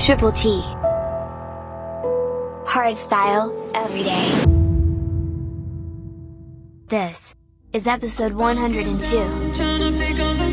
Triple T. Hardstyle, every day. This is episode 102.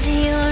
Cause you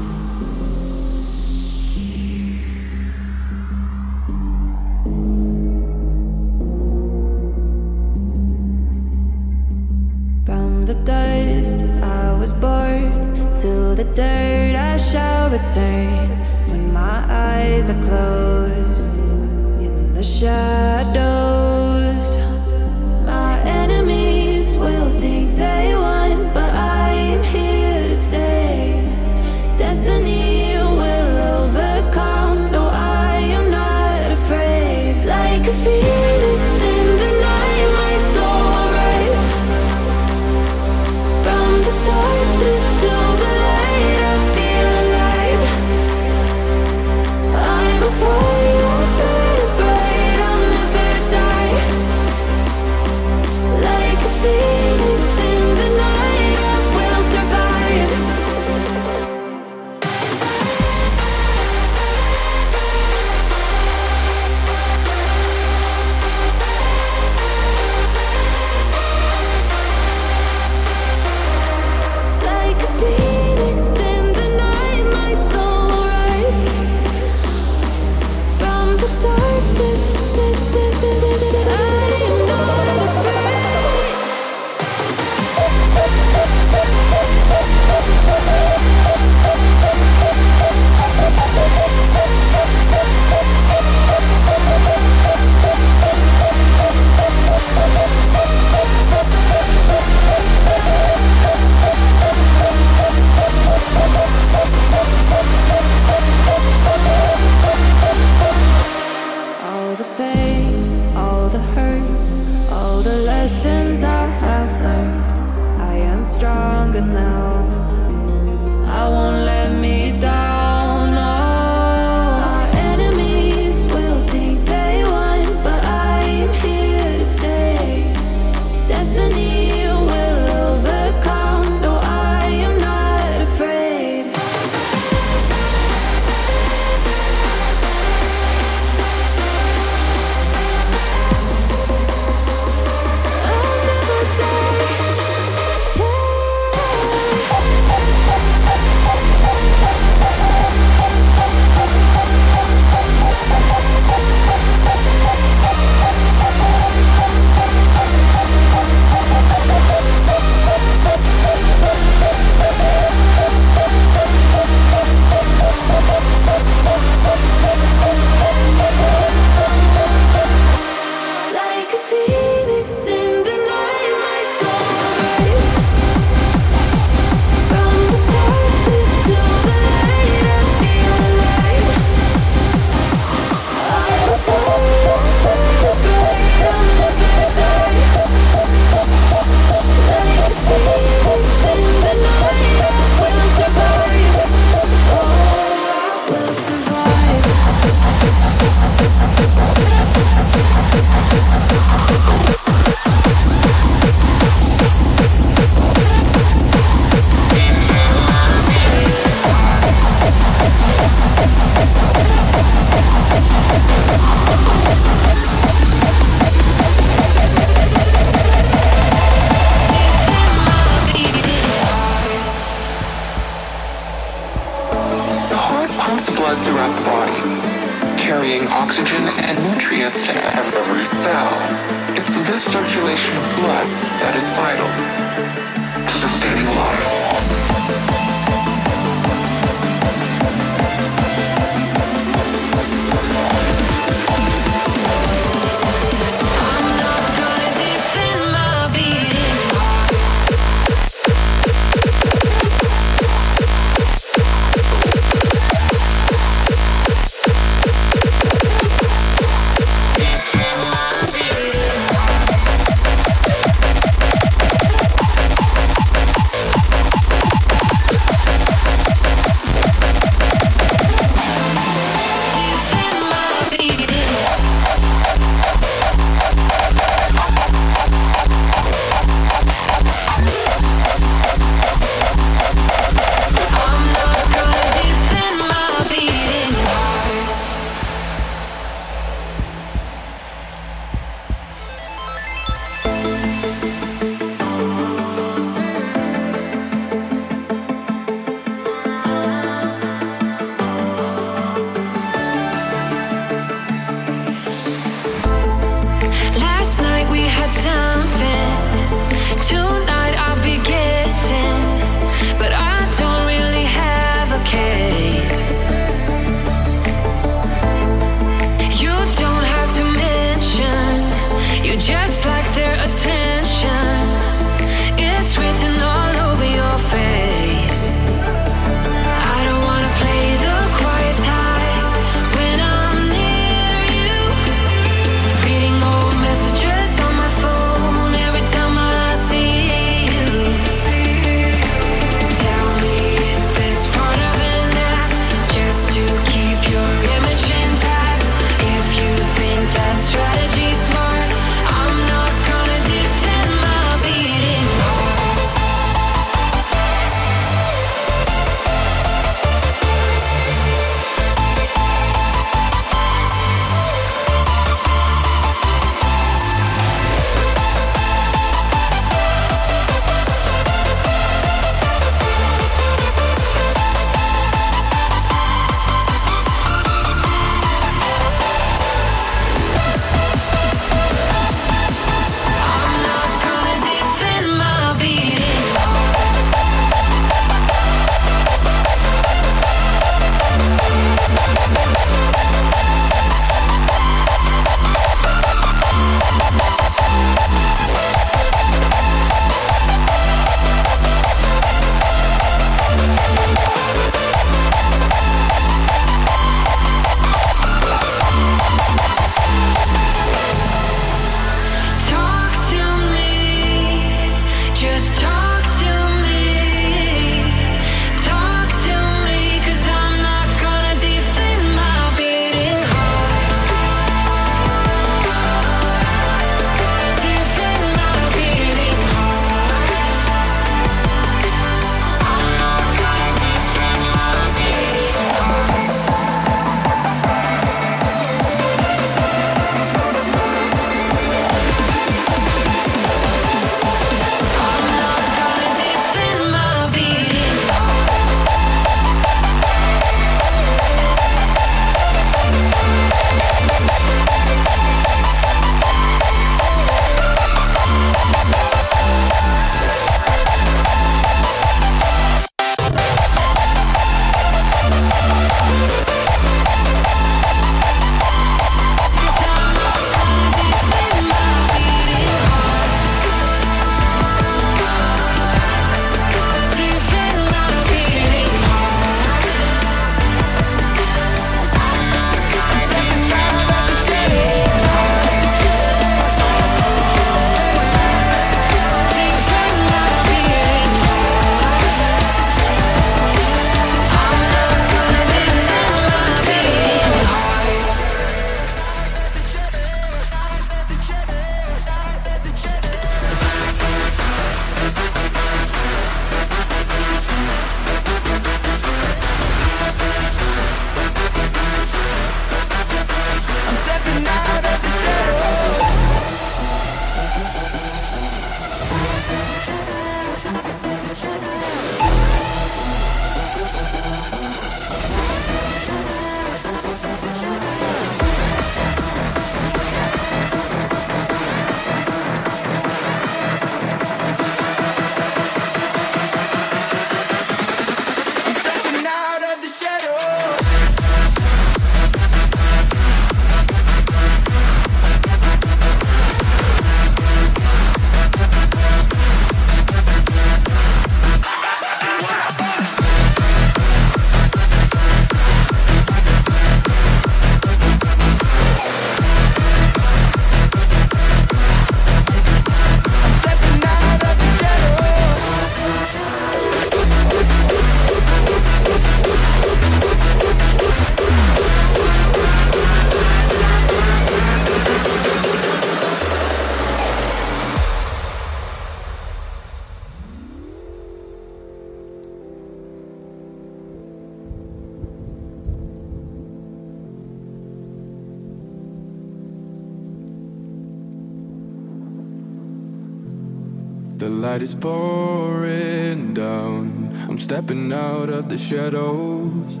is pouring down. I'm stepping out of the shadows.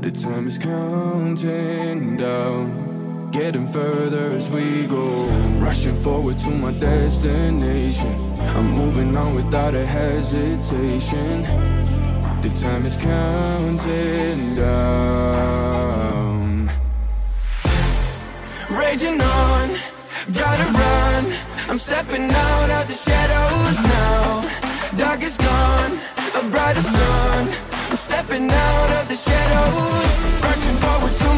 The time is counting down. Getting further as we go. Rushing forward to my destination. I'm moving on without a hesitation. The time is counting down. Raging on, gotta run. I'm stepping out of the now. Dark is gone, a brighter sun. I'm stepping out of the shadows, rushing forward to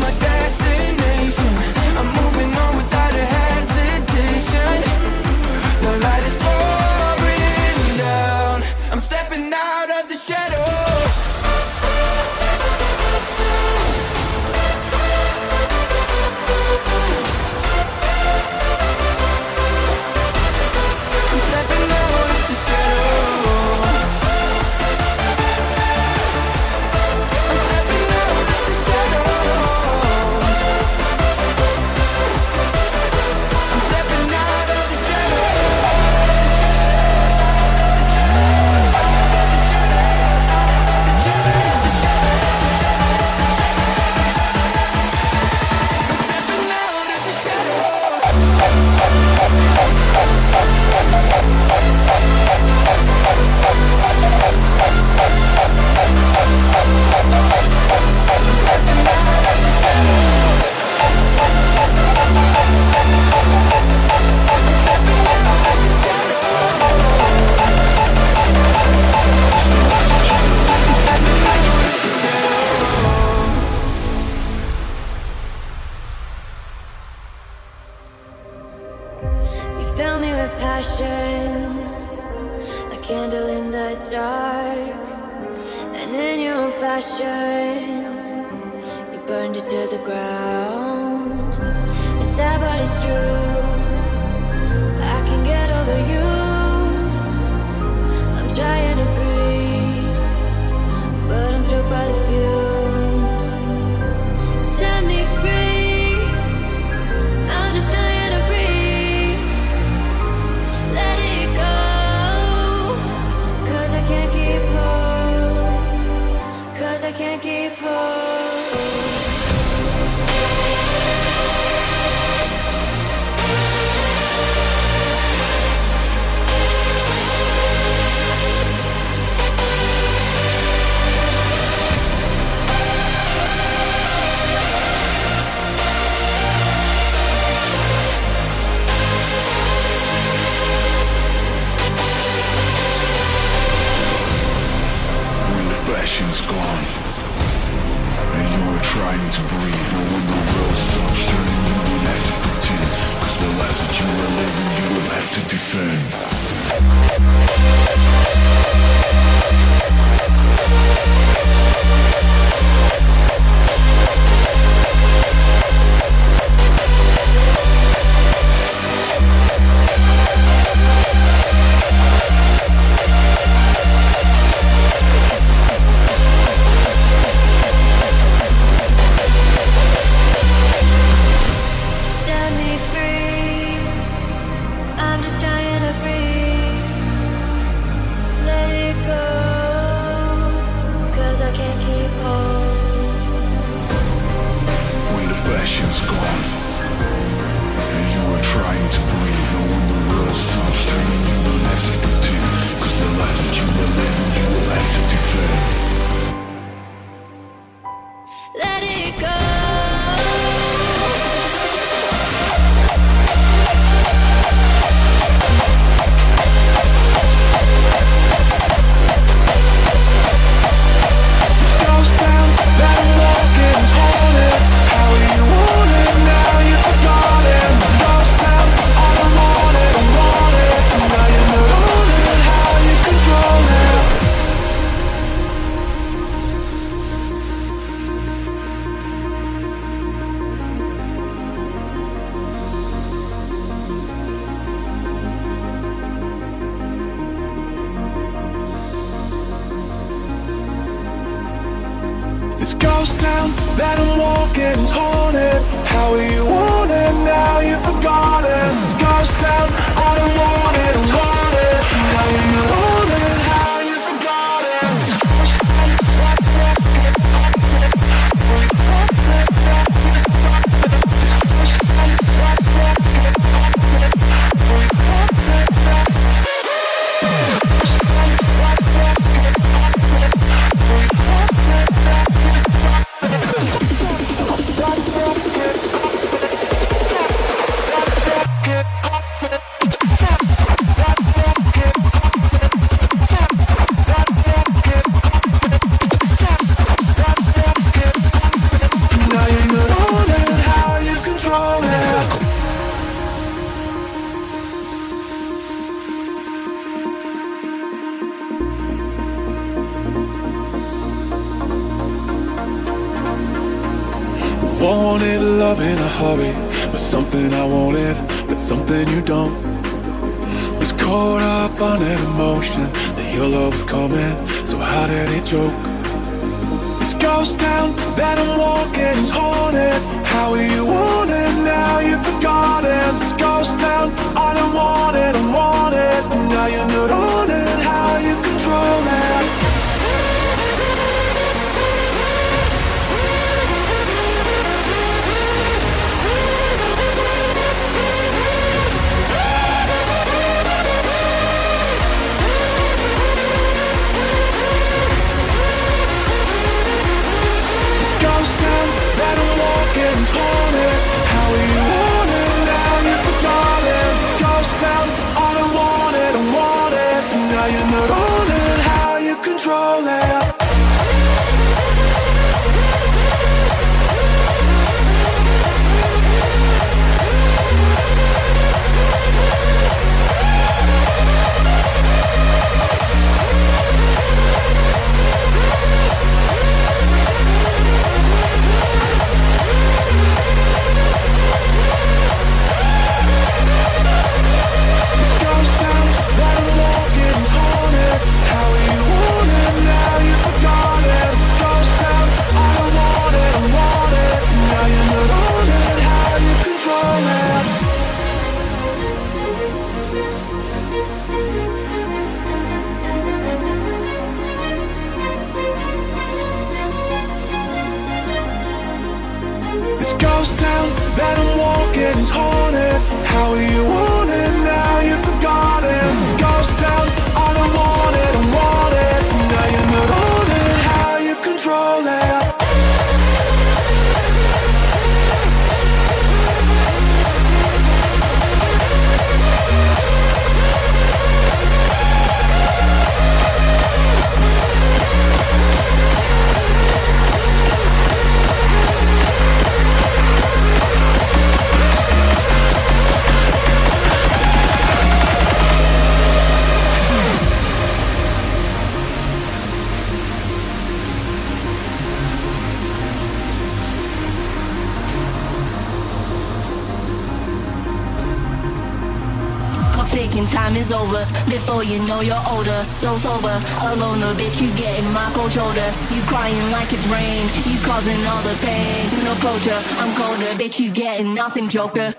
Before you know you're older, so sober A loner bitch, you getting my cold shoulder. You crying like it's rain, you causing all the pain. No closure, I'm colder, bitch, you getting nothing, joker.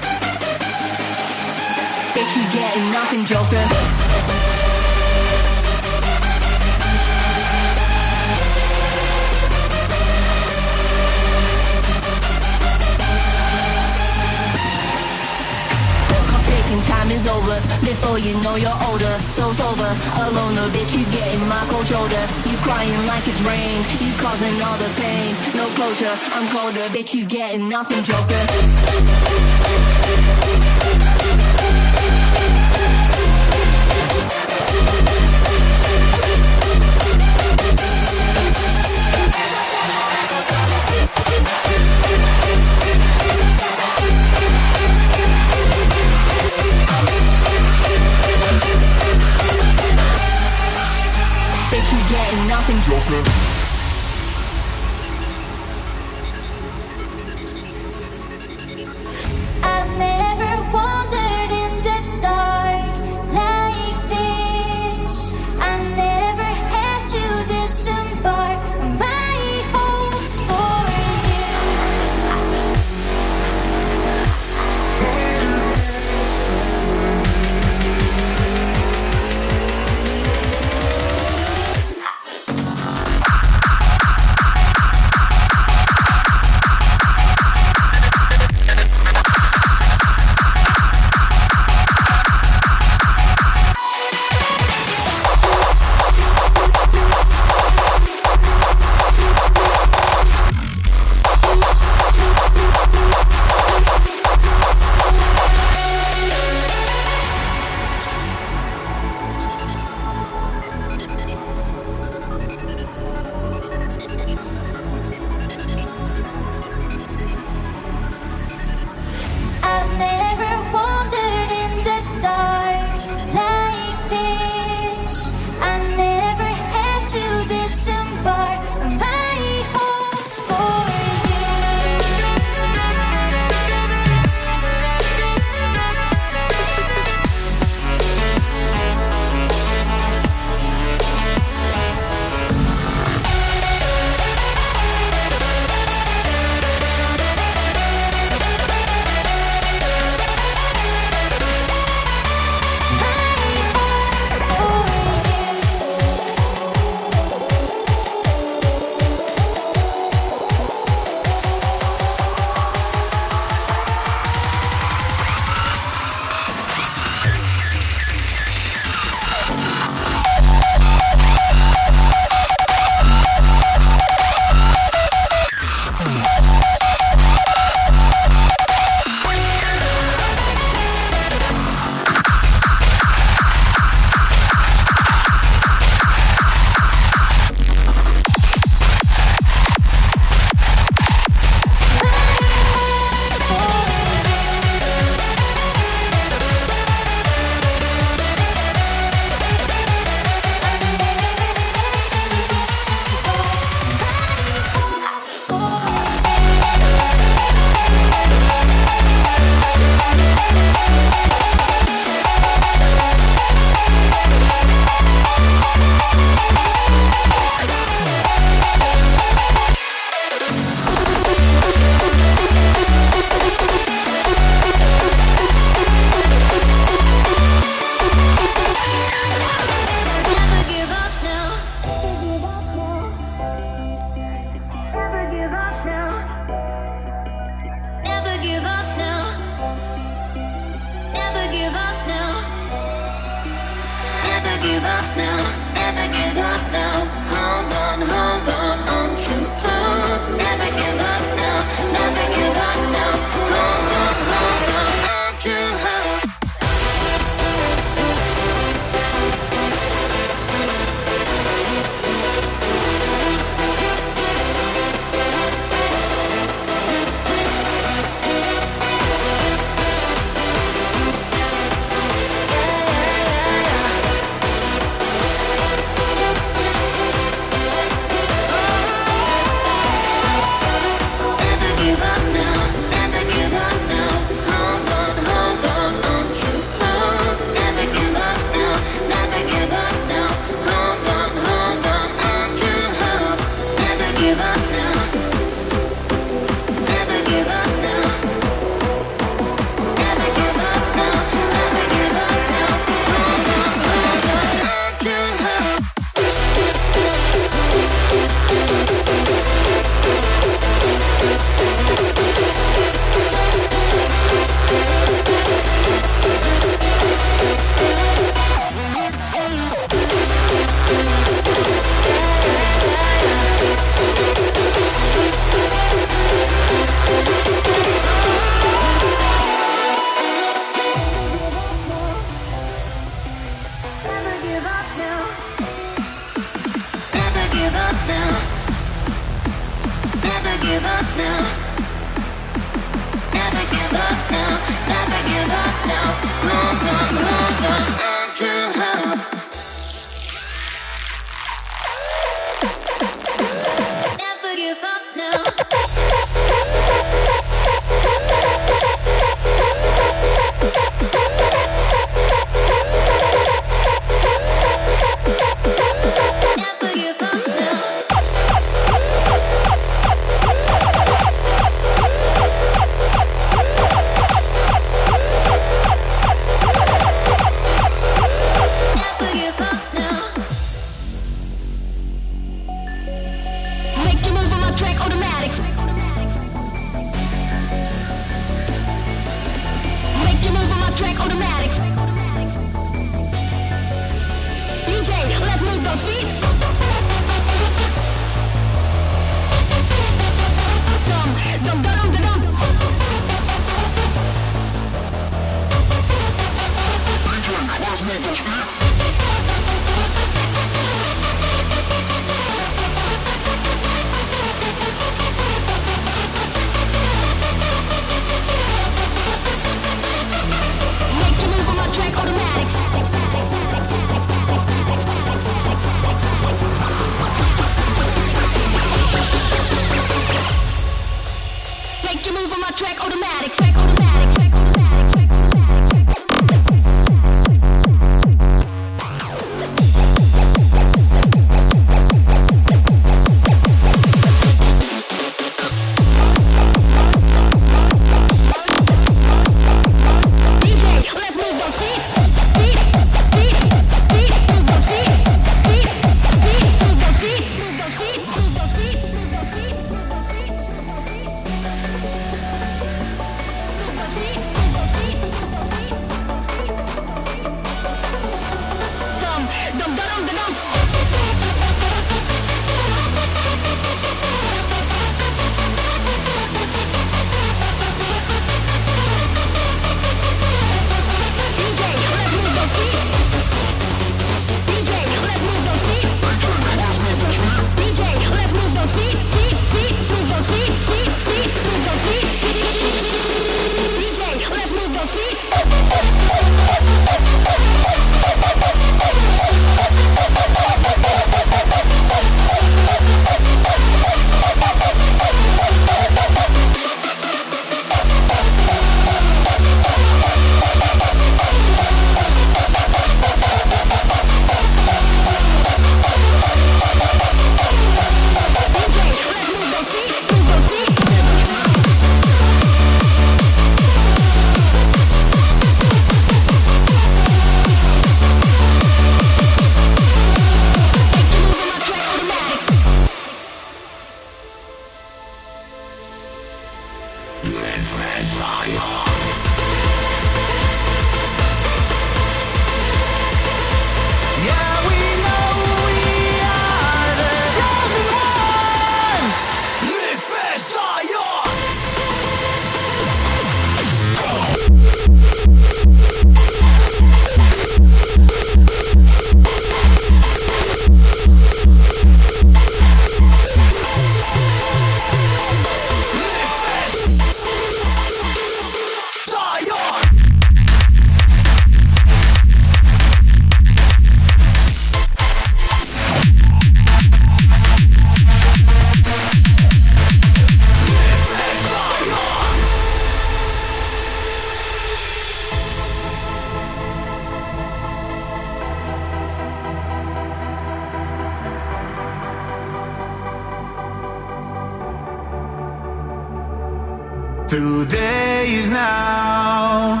Today is now,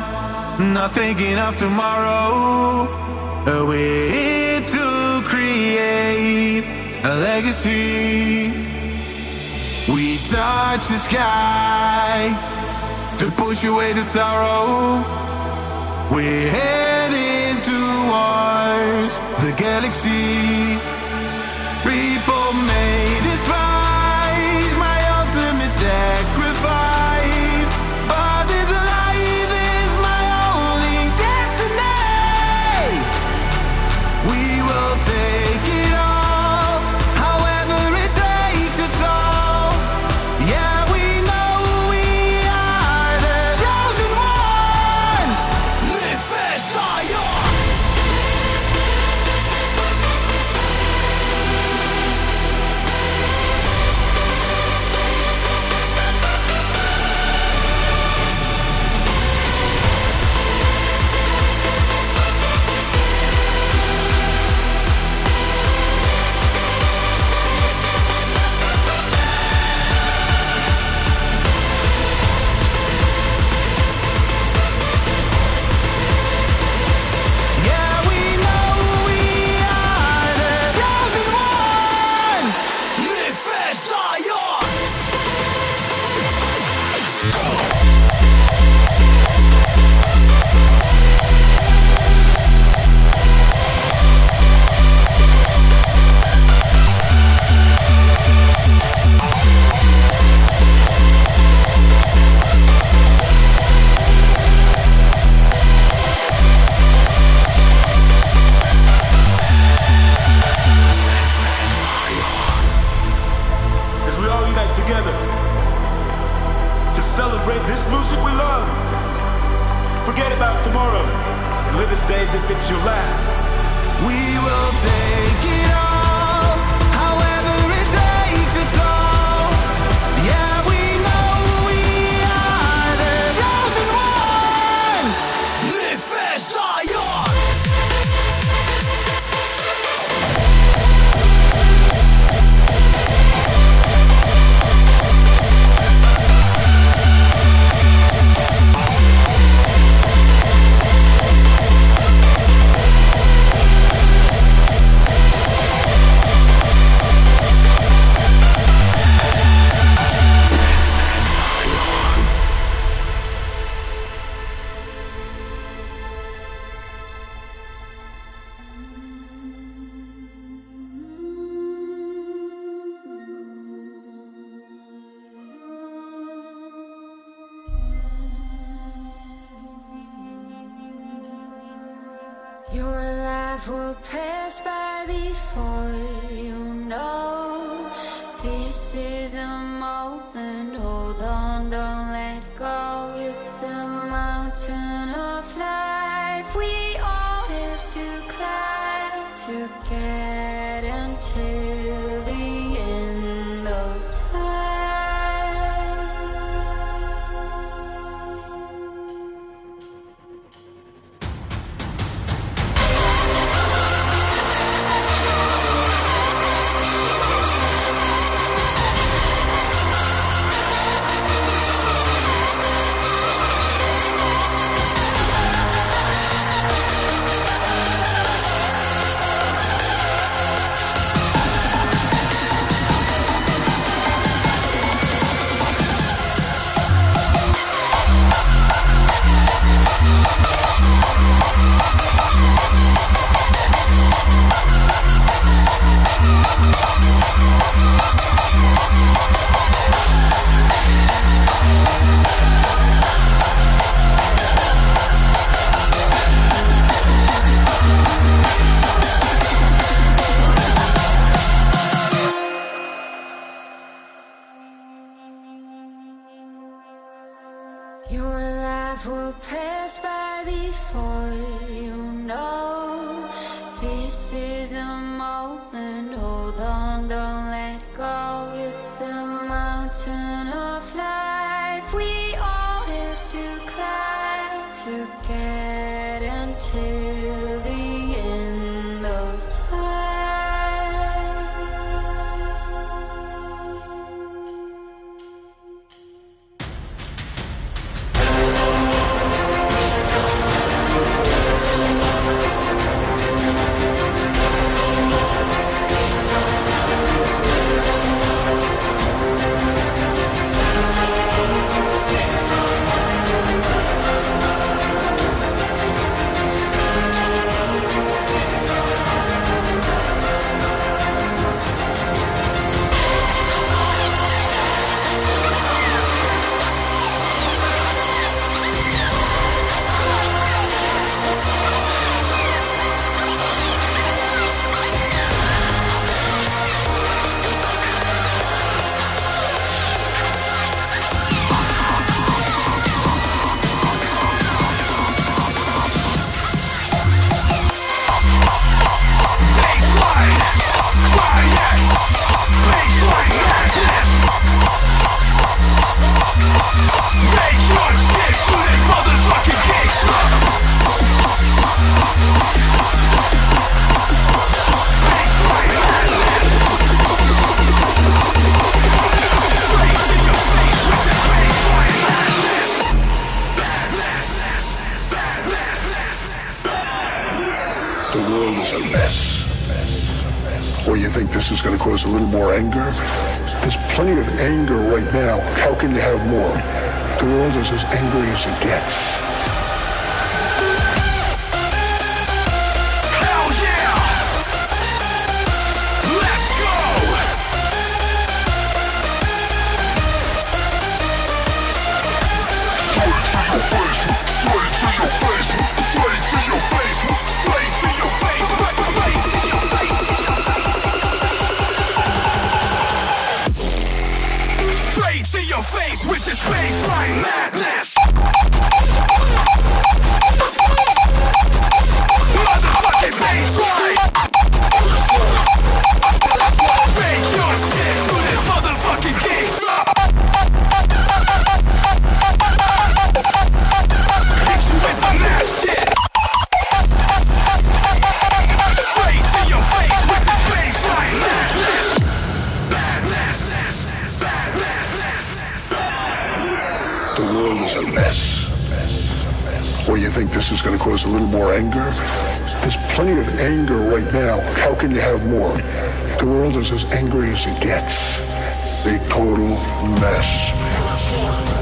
not thinking of tomorrow. We're here to create a legacy. We touch the sky to push away the sorrow. We're heading towards the galaxy. As angry as it gets. A total mess.